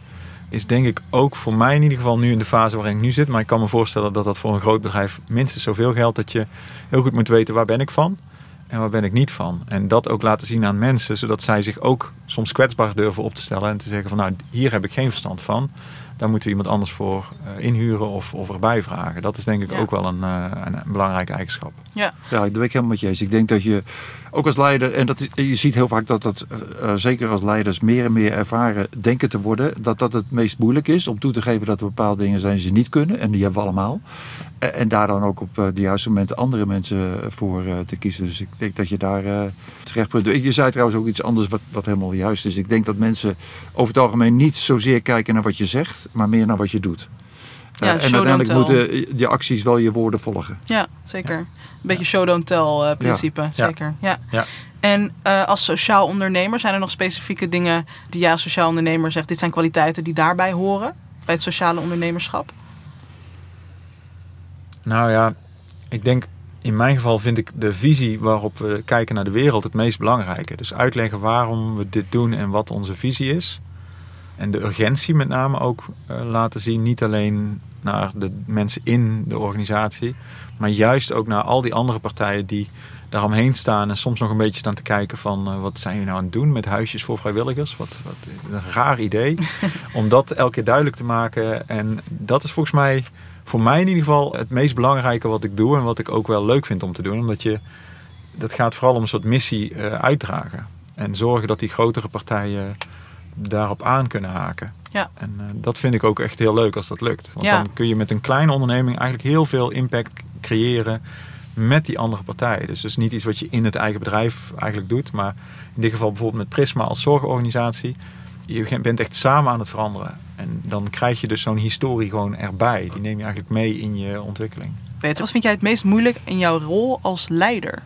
S3: Is denk ik ook voor mij in ieder geval nu in de fase waarin ik nu zit. Maar ik kan me voorstellen dat dat voor een groot bedrijf minstens zoveel geldt. Dat je heel goed moet weten waar ben ik van. En waar ben ik niet van. En dat ook laten zien aan mensen. Zodat zij zich ook soms kwetsbaar durven op te stellen. En te zeggen van nou hier heb ik geen verstand van daar moeten we iemand anders voor uh, inhuren of, of erbij vragen. Dat is denk ik ja. ook wel een, uh, een, een, belangrijke eigenschap.
S1: Ja,
S2: ja ik ben ik helemaal met je eens. Ik denk dat je ook als leider, en dat, je ziet heel vaak dat dat, uh, zeker als leiders, meer en meer ervaren denken te worden, dat dat het meest moeilijk is om toe te geven dat er bepaalde dingen zijn die ze niet kunnen. En die hebben we allemaal. En, en daar dan ook op de juiste momenten andere mensen voor te kiezen. Dus ik denk dat je daar terecht punt. Je zei trouwens ook iets anders wat, wat helemaal juist is. Ik denk dat mensen over het algemeen niet zozeer kijken naar wat je zegt, maar meer naar wat je doet.
S1: Ja,
S2: uh, en uiteindelijk moeten je acties wel je woorden volgen.
S1: Ja, zeker. Een beetje show don't tell uh, principe, ja. zeker. Ja.
S3: ja.
S1: En uh, als sociaal ondernemer, zijn er nog specifieke dingen die jij als sociaal ondernemer zegt, dit zijn kwaliteiten die daarbij horen, bij het sociale ondernemerschap?
S3: Nou ja, ik denk in mijn geval vind ik de visie waarop we kijken naar de wereld het meest belangrijke. Dus uitleggen waarom we dit doen en wat onze visie is. En de urgentie met name ook uh, laten zien. Niet alleen naar de mensen in de organisatie. Maar juist ook naar al die andere partijen die daaromheen staan. En soms nog een beetje staan te kijken van uh, wat zijn jullie nou aan het doen met huisjes voor vrijwilligers. Wat, wat een raar idee. Om dat elke keer duidelijk te maken. En dat is volgens mij voor mij in ieder geval het meest belangrijke wat ik doe. En wat ik ook wel leuk vind om te doen. Omdat je, dat gaat vooral om een soort missie uh, uitdragen. En zorgen dat die grotere partijen daarop aan kunnen haken.
S1: Ja.
S3: En uh, dat vind ik ook echt heel leuk als dat lukt. Want
S1: Ja.
S3: dan kun je met een kleine onderneming eigenlijk heel veel impact creëren met die andere partijen. Dus is niet iets wat je in het eigen bedrijf eigenlijk doet. Maar in dit geval bijvoorbeeld met Prisma als zorgorganisatie. Je bent echt samen aan het veranderen. En dan krijg je dus zo'n historie gewoon erbij. Die neem je eigenlijk mee in je ontwikkeling.
S1: Peter, wat vind jij het meest moeilijk in jouw rol als leider?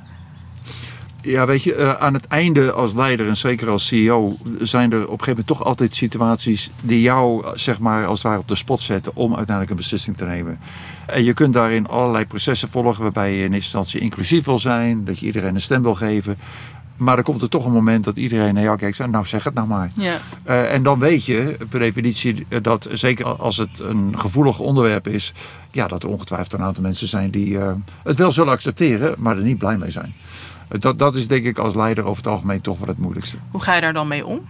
S2: Ja, weet je, uh, aan het einde als leider en zeker als CEO zijn er op een gegeven moment toch altijd situaties die jou, zeg maar, als het ware op de spot zetten om uiteindelijk een beslissing te nemen. En je kunt daarin allerlei processen volgen waarbij je in eerste instantie inclusief wil zijn, dat je iedereen een stem wil geven. Maar dan komt er toch een moment dat iedereen naar jou kijkt en nou zeg het nou maar.
S1: Ja.
S2: Uh, en dan weet je per definitie dat zeker als het een gevoelig onderwerp is, ja, dat er ongetwijfeld een aantal mensen zijn die uh, het wel zullen accepteren, maar er niet blij mee zijn. Dat, dat is denk ik als leider over het algemeen toch wel het moeilijkste.
S1: Hoe ga je daar dan mee om?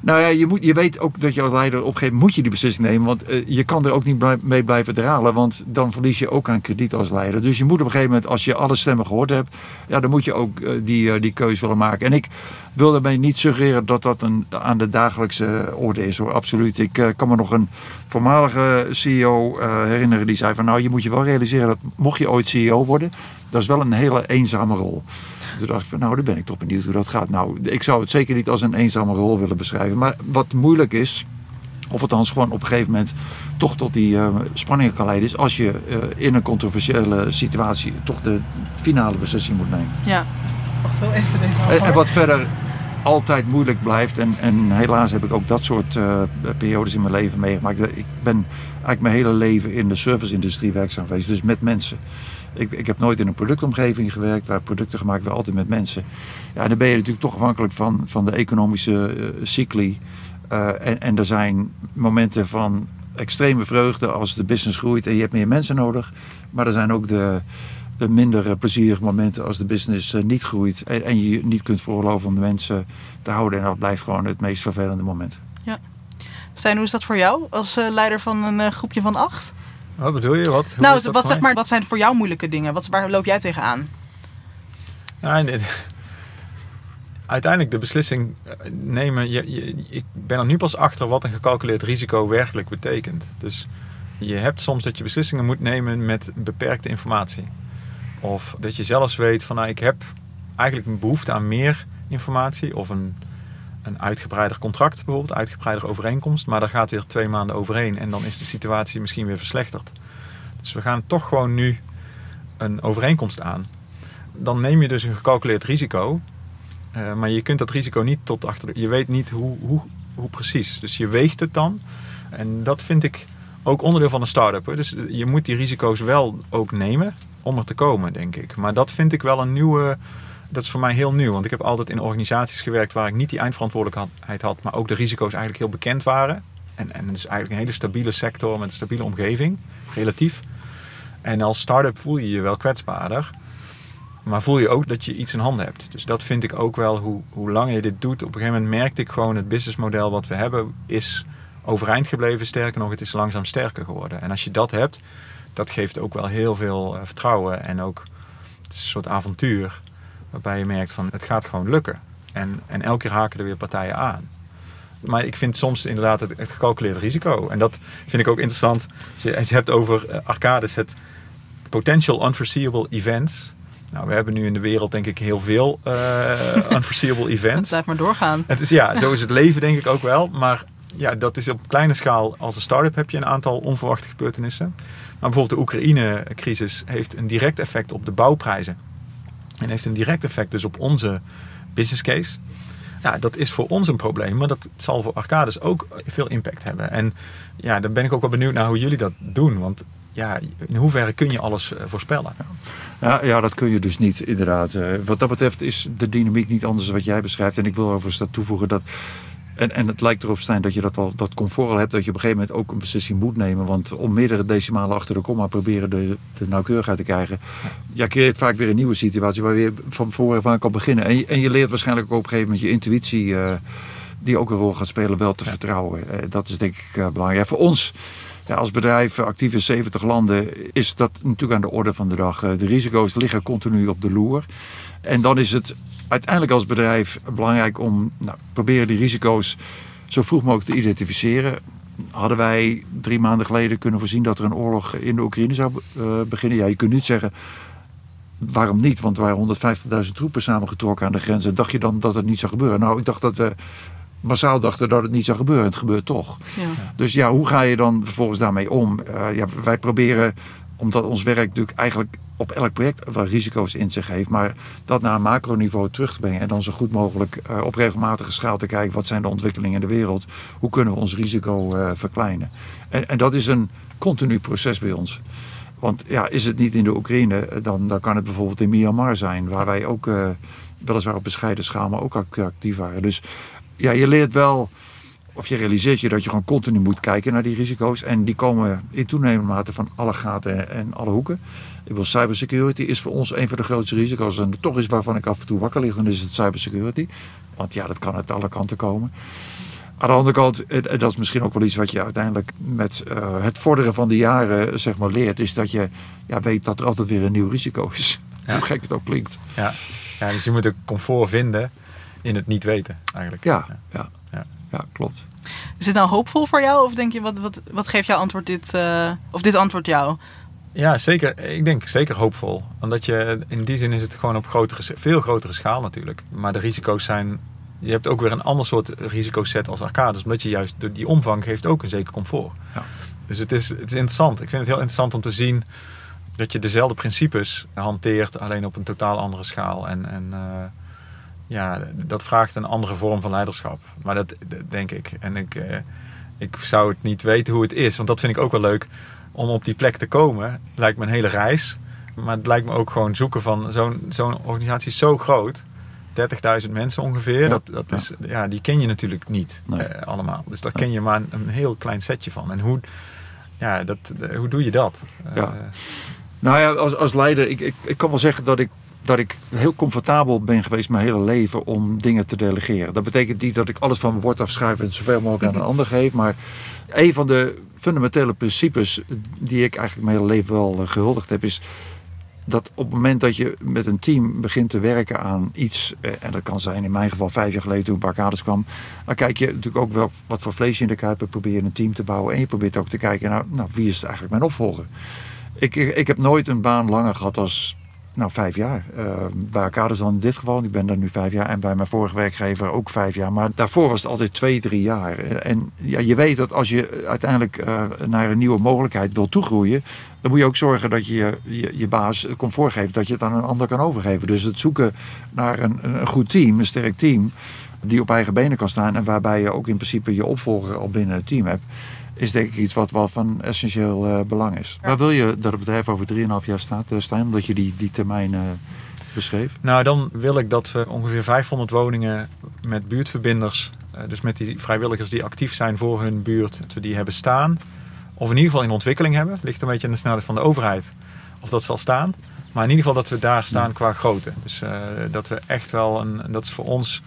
S2: Nou ja, je, moet, je weet ook dat je als leider op een gegeven moment moet je die beslissing nemen. Want eh, je kan er ook niet mee blijven dralen. Want dan verlies je ook aan krediet als leider. Dus je moet op een gegeven moment, als je alle stemmen gehoord hebt. Ja, dan moet je ook eh, die, eh, die keuze willen maken. En ik wil daarmee niet suggereren dat dat een, aan de dagelijkse orde is hoor. Absoluut. Ik kan me nog een voormalige CEO herinneren die zei van nou je moet je wel realiseren dat mocht je ooit CEO worden. Dat is wel een hele eenzame rol. Toen dacht ik van nou, dan ben ik toch benieuwd hoe dat gaat. Nou, ik zou het zeker niet als een eenzame rol willen beschrijven. Maar wat moeilijk is, of het dan gewoon op een gegeven moment toch tot die eh, spanningen kan leiden, is als je eh, in een controversiële situatie toch de finale beslissing moet nemen.
S1: Ja. Wacht wel even deze
S2: En, en wat verder altijd moeilijk blijft, en, en helaas heb ik ook dat soort eh, periodes in mijn leven meegemaakt. Ik ben eigenlijk mijn hele leven in de serviceindustrie werkzaam geweest, dus met mensen. Ik, ik heb nooit in een productomgeving gewerkt waar producten gemaakt werden, altijd met mensen. Ja, en dan ben je natuurlijk toch afhankelijk van, van de economische eh, cycli. Eh, en, en er zijn momenten van extreme vreugde als de business groeit en je hebt meer mensen nodig. Maar er zijn ook de, de minder plezierige momenten als de business eh, niet groeit. En, en je niet kunt veroorloven om de mensen te houden. En dat blijft gewoon het meest vervelende moment.
S1: Stijn, hoe is dat voor jou als leider van een groepje van acht?
S3: Wat bedoel je? Wat, hoe
S1: nou, wat, zeg maar, wat zijn voor jou moeilijke dingen? Wat, waar loop jij tegenaan?
S3: Nou, nee, uiteindelijk de beslissing eh, nemen. Je, je, ik ben er nu pas achter wat een gecalculeerd risico werkelijk betekent. Dus je hebt soms dat je beslissingen moet nemen met beperkte informatie. Of dat je zelfs weet van nou, ik heb eigenlijk een behoefte aan meer informatie. Of een, een uitgebreider contract bijvoorbeeld, uitgebreider overeenkomst. Maar daar gaat weer twee maanden overheen en dan is de situatie misschien weer verslechterd. Dus we gaan toch gewoon nu een overeenkomst aan dan neem je dus een gecalculeerd risico. Eh, maar je kunt dat risico niet tot achter. Je weet niet hoe, hoe, hoe precies. Dus je weegt het dan. En dat vind ik ook onderdeel van een start-up. Dus je moet die risico's wel ook nemen om er te komen, denk ik. Maar dat vind ik wel een nieuwe. Dat is voor mij heel nieuw. Want ik heb altijd in organisaties gewerkt waar ik niet die eindverantwoordelijkheid had, maar ook de risico's eigenlijk heel bekend waren. En, en dus eigenlijk een hele stabiele sector met een stabiele omgeving, relatief. En als start-up voel je je wel kwetsbaarder. Maar voel je ook dat je iets in handen hebt. Dus dat vind ik ook wel, hoe, hoe langer je dit doet. Op een gegeven moment merkte ik gewoon, het businessmodel wat we hebben is overeind gebleven. Sterker nog, het is langzaam sterker geworden. En als je dat hebt, dat geeft ook wel heel veel eh, vertrouwen. En ook, het is een soort avontuur. Waarbij je merkt van, het gaat gewoon lukken. En, en elke keer haken er weer partijen aan. Maar ik vind soms inderdaad het, het gecalculeerde risico. En dat vind ik ook interessant. Als je, als je hebt over eh, arcades, het potential unforeseeable events. Nou, we hebben nu in de wereld denk ik heel veel eh, unforeseeable
S1: Het
S3: events.
S1: blijft maar doorgaan.
S3: Het is, ja, zo is het leven denk ik ook wel. Maar ja, dat is op kleine schaal. Als een start-up heb je een aantal onverwachte gebeurtenissen. Maar bijvoorbeeld de Oekraïne-crisis heeft een direct effect op de bouwprijzen. En heeft een direct effect dus op onze business case. Ja, dat is voor ons een probleem, maar dat zal voor Arcades ook veel impact hebben. En ja, dan ben ik ook wel benieuwd naar hoe jullie dat doen. Want ja, in hoeverre kun je alles eh, voorspellen?
S2: Ja, ja, dat kun je dus niet, inderdaad. Eh, wat dat betreft is de dynamiek niet anders dan wat jij beschrijft. En ik wil overigens dat toevoegen dat. En, en het lijkt erop, Stijn, dat je dat al dat comfort al hebt. Dat je op een gegeven moment ook een beslissing moet nemen. Want om meerdere decimalen achter de komma proberen de, de nauwkeurigheid te krijgen. Ja, creëert vaak weer een nieuwe situatie waar je weer van voren aan kan beginnen. En je, en je leert waarschijnlijk ook op een gegeven moment je intuïtie. eh, die ook een rol gaat spelen, wel te vertrouwen. Eh, dat is denk ik eh, belangrijk. Voor ons ja, als bedrijf actief in 70 landen is dat natuurlijk aan de orde van de dag. De risico's liggen continu op de loer. En dan is het uiteindelijk als bedrijf belangrijk om nou, proberen die risico's zo vroeg mogelijk te identificeren. Hadden wij drie maanden geleden kunnen voorzien dat er een oorlog in de Oekraïne zou eh, beginnen? Ja, je kunt niet zeggen waarom niet, want er waren 150.000 troepen samengetrokken aan de grens. En dacht je dan dat het niet zou gebeuren? Nou, ik dacht dat we massaal dachten dat het niet zou gebeuren. Het gebeurt toch.
S1: Ja.
S2: Dus ja, hoe ga je dan vervolgens daarmee om? Eh, ja, wij proberen, omdat ons werk natuurlijk eigenlijk op elk project wel risico's in zich heeft, maar dat naar een macroniveau terug te brengen en dan zo goed mogelijk eh, op regelmatige schaal te kijken wat zijn de ontwikkelingen in de wereld, hoe kunnen we ons risico eh, verkleinen. En, en dat is een continu proces bij ons. Want ja, is het niet in de Oekraïne, dan, dan kan het bijvoorbeeld in Myanmar zijn, waar wij ook eh, weliswaar op bescheiden schaal, maar ook act- actief waren. Dus ja, je leert wel, of je realiseert je dat je gewoon continu moet kijken naar die risico's. En die komen in toenemende mate van alle gaten en alle hoeken. Ik wil cybersecurity is voor ons een van de grootste risico's. En toch is waarvan ik af en toe wakker lig, dan is het cybersecurity. Want ja, dat kan uit alle kanten komen. Aan de andere kant, en dat is misschien ook wel iets wat je uiteindelijk met uh, het vorderen van de jaren zeg maar, leert, is dat je ja, weet dat er altijd weer een nieuw risico is. Ja. Hoe gek het ook klinkt.
S3: Ja. ja, dus je moet een comfort vinden in het niet weten eigenlijk.
S2: Ja, ja. Ja. klopt.
S1: Is het nou hoopvol voor jou? Of denk je, wat, wat, wat geeft jouw antwoord dit, uh, of dit antwoord jou?
S3: Ja, zeker. Ik denk zeker hoopvol. Omdat je, in die zin is het gewoon op grotere, veel grotere schaal natuurlijk. Maar de risico's zijn, je hebt ook weer een ander soort risicoset als arcades. Omdat je juist, die omvang geeft ook een zeker comfort. Ja. Dus het is, het is interessant. Ik vind het heel interessant om te zien dat je dezelfde principes hanteert, alleen op een totaal andere schaal. En, en uh, ja, dat vraagt een andere vorm van leiderschap. Maar dat, denk ik. En ik, uh, ik zou het niet weten hoe het is, want dat vind ik ook wel leuk. Om op die plek te komen, lijkt me een hele reis. Maar het lijkt me ook gewoon zoeken van zo'n zo'n organisatie is zo groot. 30.000 mensen ongeveer. dat, dat Is, ja, die ken je natuurlijk niet nee. uh, allemaal. Dus daar ken je maar een, een, heel klein setje van. En hoe, ja, dat, hoe doe je dat?
S2: Ja. Nou ja, als, als leider, ik, ik, ik kan wel zeggen dat ik, dat ik heel comfortabel ben geweest mijn hele leven om dingen te delegeren. Dat betekent niet dat ik alles van mijn bord afschrijf en zoveel mogelijk aan een ander geef. Maar een van de fundamentele principes die ik eigenlijk mijn hele leven wel eh, gehuldigd heb, is dat op het moment dat je met een team begint te werken aan iets, eh, en dat kan zijn in mijn geval vijf jaar geleden toen ik bij Arcades kwam, dan kijk je natuurlijk ook wel wat voor vlees je in de kuip hebt, probeer je een team te bouwen en je probeert ook te kijken naar nou, wie is eigenlijk mijn opvolger. Ik, ik heb nooit een baan langer gehad als nou, vijf jaar. Uh, bij Arcades dan in dit geval. Ik ben daar nu vijf jaar. En bij mijn vorige werkgever ook vijf jaar. Maar daarvoor was het altijd twee, drie jaar. En ja, je weet dat als je uiteindelijk uh, naar een nieuwe mogelijkheid wil toegroeien. Dan moet je ook zorgen dat je je, je baas het comfort geeft. Dat je het aan een ander kan overgeven. Dus het zoeken naar een, een goed team, een sterk team. Die op eigen benen kan staan. En waarbij je ook in principe je opvolger al binnen het team hebt is denk ik iets wat wel van essentieel uh, belang is. Waar wil je dat het bedrijf over 3,5 jaar staat, uh, Stijn? Omdat je die, die termijn uh, beschreef.
S3: Nou, dan wil ik dat we ongeveer 500 woningen met buurtverbinders, dus met die vrijwilligers die actief zijn voor hun buurt, dat we die hebben staan. Of in ieder geval in ontwikkeling hebben. Ligt een beetje aan de snelheid van de overheid of dat zal staan. Maar in ieder geval dat we daar staan qua grootte. Dus dat we echt wel, een, dat is voor ons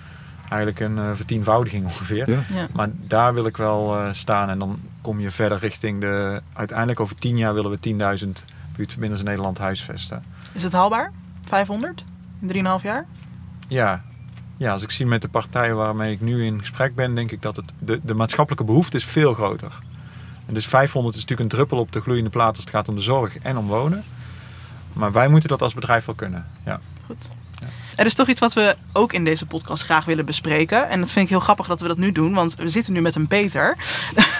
S3: eigenlijk een uh, vertienvoudiging ongeveer. Ja. Maar daar wil ik wel uh, staan. En dan kom je verder richting de... Uiteindelijk over tien jaar willen we 10.000 buurtverbinders in Nederland huisvesten.
S1: Is het haalbaar? 500? In 3,5 jaar?
S3: Ja. ja, als ik zie met de partijen waarmee ik nu in gesprek ben... denk ik dat het, de, de maatschappelijke behoefte is veel groter. En dus 500 is natuurlijk een druppel op de gloeiende plaat... als het gaat om de zorg en om wonen. Maar wij moeten dat als bedrijf wel kunnen. Ja.
S1: Goed. Er is toch iets wat we ook in deze podcast graag willen bespreken. En dat vind ik heel grappig dat we dat nu doen, want we zitten nu met een Peter.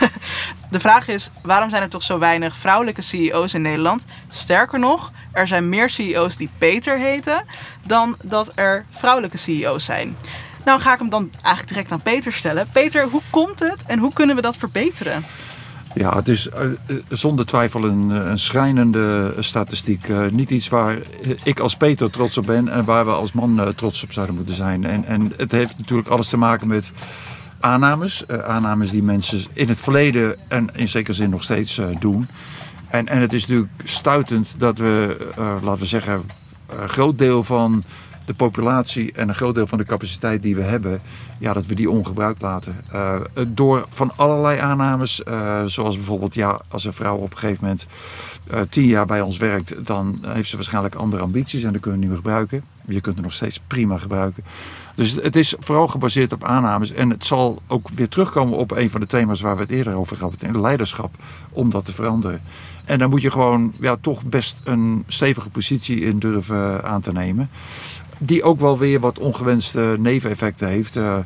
S1: De vraag is, waarom zijn er toch zo weinig vrouwelijke CEO's in Nederland? Sterker nog, er zijn meer CEO's die Peter heten dan dat er vrouwelijke CEO's zijn. Nou ga ik hem dan eigenlijk direct aan Peter stellen. Peter, hoe komt het en hoe kunnen we dat verbeteren?
S2: Ja, het is uh, zonder twijfel een, een schrijnende statistiek. Niet iets waar ik als Peter trots op ben en waar we als man trots op zouden moeten zijn. En, en het heeft natuurlijk alles te maken met aannames. aannames die mensen in het verleden en in zekere zin nog steeds doen. En, en het is natuurlijk stuitend dat we, laten we zeggen, een groot deel van de populatie en een groot deel van de capaciteit die we hebben, ja, dat we die ongebruikt laten. Uh, door van allerlei aannames, uh, zoals bijvoorbeeld, ja, als een vrouw op een gegeven moment uh, tien jaar bij ons werkt, dan heeft ze waarschijnlijk andere ambities en dan kunnen we niet meer gebruiken. Je kunt er nog steeds prima gebruiken. Dus het is vooral gebaseerd op aannames en het zal ook weer terugkomen op een van de thema's waar we het eerder over hadden, in leiderschap, om dat te veranderen. En dan moet je gewoon ja, toch best een stevige positie in durven aan te nemen die ook wel weer wat ongewenste neveneffecten heeft. Uh,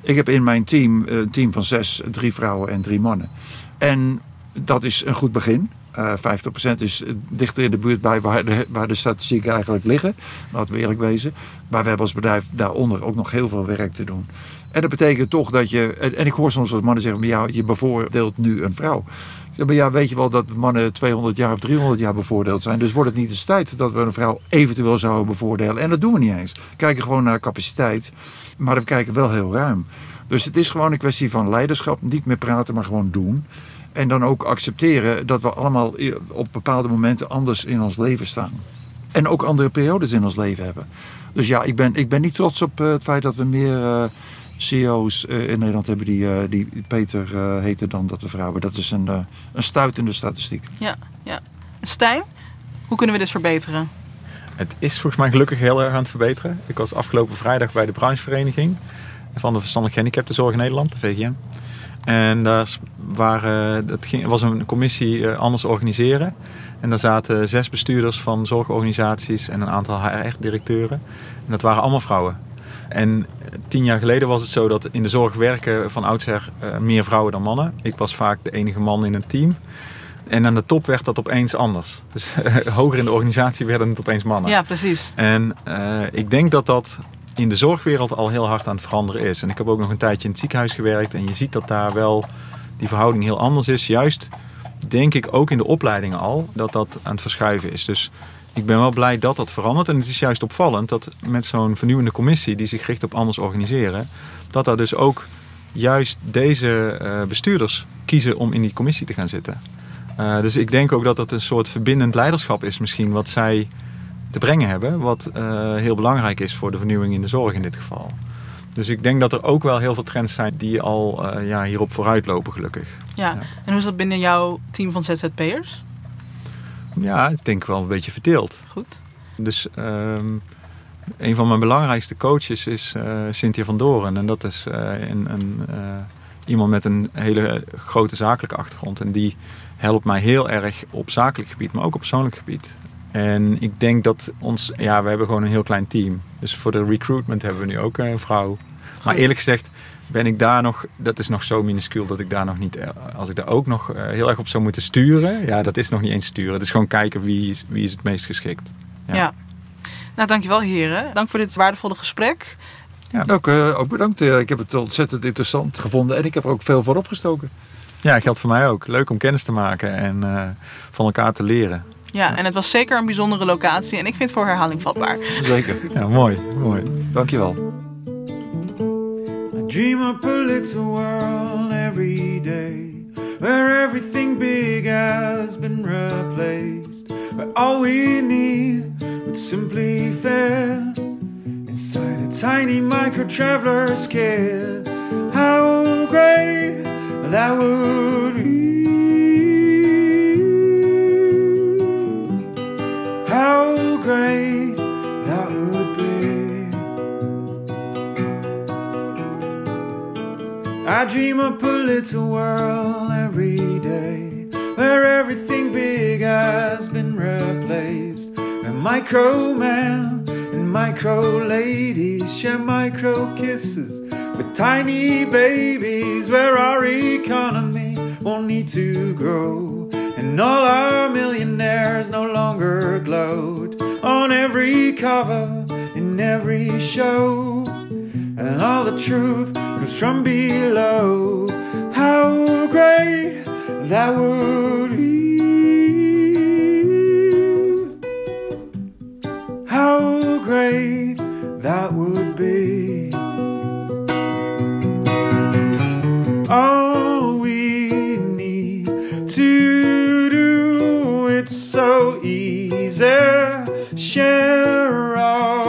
S2: ik heb in mijn team een team van zes, drie vrouwen en drie mannen. En dat is een goed begin. Uh, eh, 50% is dichter in de buurt bij waar de, waar de statistieken eigenlijk liggen. Laten we eerlijk wezen. Maar we hebben als bedrijf daaronder ook nog heel veel werk te doen. En dat betekent toch dat je. En ik hoor soms als mannen zeggen: ja, je bevoordeelt nu een vrouw. Maar ja, weet je wel dat mannen 200 jaar of 300 jaar bevoordeeld zijn. Dus wordt het niet eens tijd dat we een vrouw eventueel zouden bevoordelen. En dat doen we niet eens. We kijken gewoon naar capaciteit. Maar we kijken wel heel ruim. Dus het is gewoon een kwestie van leiderschap. Niet meer praten, maar gewoon doen. En dan ook accepteren dat we allemaal op bepaalde momenten anders in ons leven staan. En ook andere periodes in ons leven hebben. Dus ja, ik ben, ik ben niet trots op eh, het feit dat we meer... Uh, CEO's eh, in Nederland hebben die, eh, die Peter uh, heette dan dat de vrouwen. Dat is een, een stuitende statistiek.
S1: Ja, ja. Stijn, hoe kunnen we dit verbeteren?
S4: Het is volgens mij gelukkig heel erg aan het verbeteren. Ik was afgelopen vrijdag bij de branchevereniging van de verstandelijk gehandicaptenzorg in Nederland, de VGM. En daar waren, dat ging, was een commissie anders organiseren. En daar zaten zes bestuurders van zorgorganisaties en een aantal HR-directeuren. En dat waren allemaal vrouwen. En tien jaar geleden was het zo dat in de zorg werken van oudsher uh, meer vrouwen dan mannen. Ik was vaak de enige man in een team. En aan de top werd dat opeens anders. Dus hoger in de organisatie werden het opeens mannen.
S1: Ja, precies.
S4: En uh, ik denk dat dat in de zorgwereld al heel hard aan het veranderen is. En ik heb ook nog een tijdje in het ziekenhuis gewerkt. En je ziet dat daar wel die verhouding heel anders is. Juist denk ik ook in de opleidingen al dat dat aan het verschuiven is. Dus ik ben wel blij dat dat verandert. En het is juist opvallend dat met zo'n vernieuwende commissie die zich richt op anders organiseren, dat daar dus ook juist deze uh, bestuurders kiezen om in die commissie te gaan zitten. Uh, dus ik denk ook dat dat een soort verbindend leiderschap is, misschien wat zij te brengen hebben, wat uh, heel belangrijk is voor de vernieuwing in de zorg in dit geval. Dus ik denk dat er ook wel heel veel trends zijn die al uh, ja, hierop vooruit lopen, gelukkig.
S1: Ja. ja. en hoe is dat binnen jouw team van ZZP'ers?
S4: Ja, ik denk wel een beetje verdeeld.
S1: Goed.
S4: Dus um, een van mijn belangrijkste coaches is uh, Cynthia van Doren. En dat is een, een iemand met een hele grote zakelijke achtergrond. En die helpt mij heel erg op zakelijk gebied, maar ook op persoonlijk gebied. En ik denk dat ons, ja, we hebben gewoon een heel klein team. Dus voor de recruitment hebben we nu ook een vrouw. Maar eerlijk gezegd ben ik daar nog, dat is nog zo minuscuul dat ik daar nog niet, als ik daar ook nog heel erg op zou moeten sturen, ja, dat is nog niet eens sturen. Het is gewoon kijken wie is, wie is het meest geschikt.
S1: Ja. ja. Nou, dankjewel heren. Dank voor dit waardevolle gesprek.
S2: Ja, ook, uh, ook bedankt. Ik heb het ontzettend interessant gevonden en ik heb er ook veel voor opgestoken.
S4: Ja, geldt voor mij ook. Leuk om kennis te maken en uh, van elkaar te leren.
S1: Ja, en het was zeker een bijzondere locatie en ik vind het voor herhaling vatbaar.
S2: Zeker.
S4: Ja, mooi. mooi.
S2: Dankjewel.
S3: I dream up a little world every day Where everything big has been replaced Where all we need would simply fit Inside a tiny micro-traveler's kit How great that would I dream up a little world every day where everything big has been replaced. Where micro man and micro ladies share micro kisses with tiny babies, where our economy won't need to grow. And all our millionaires no longer gloat on every cover, in every show. And all the truth comes from below. How great that would be! How great that would be! All we need to do it's so easy. Share all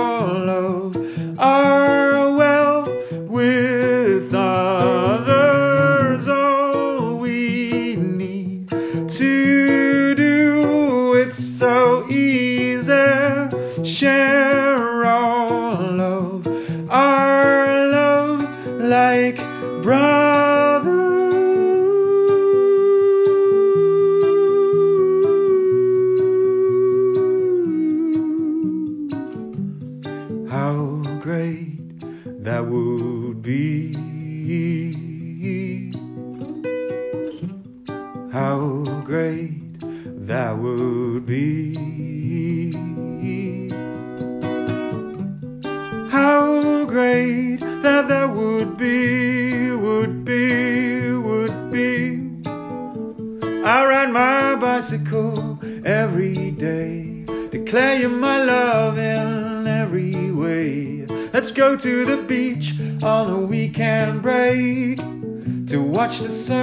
S3: watch the surfers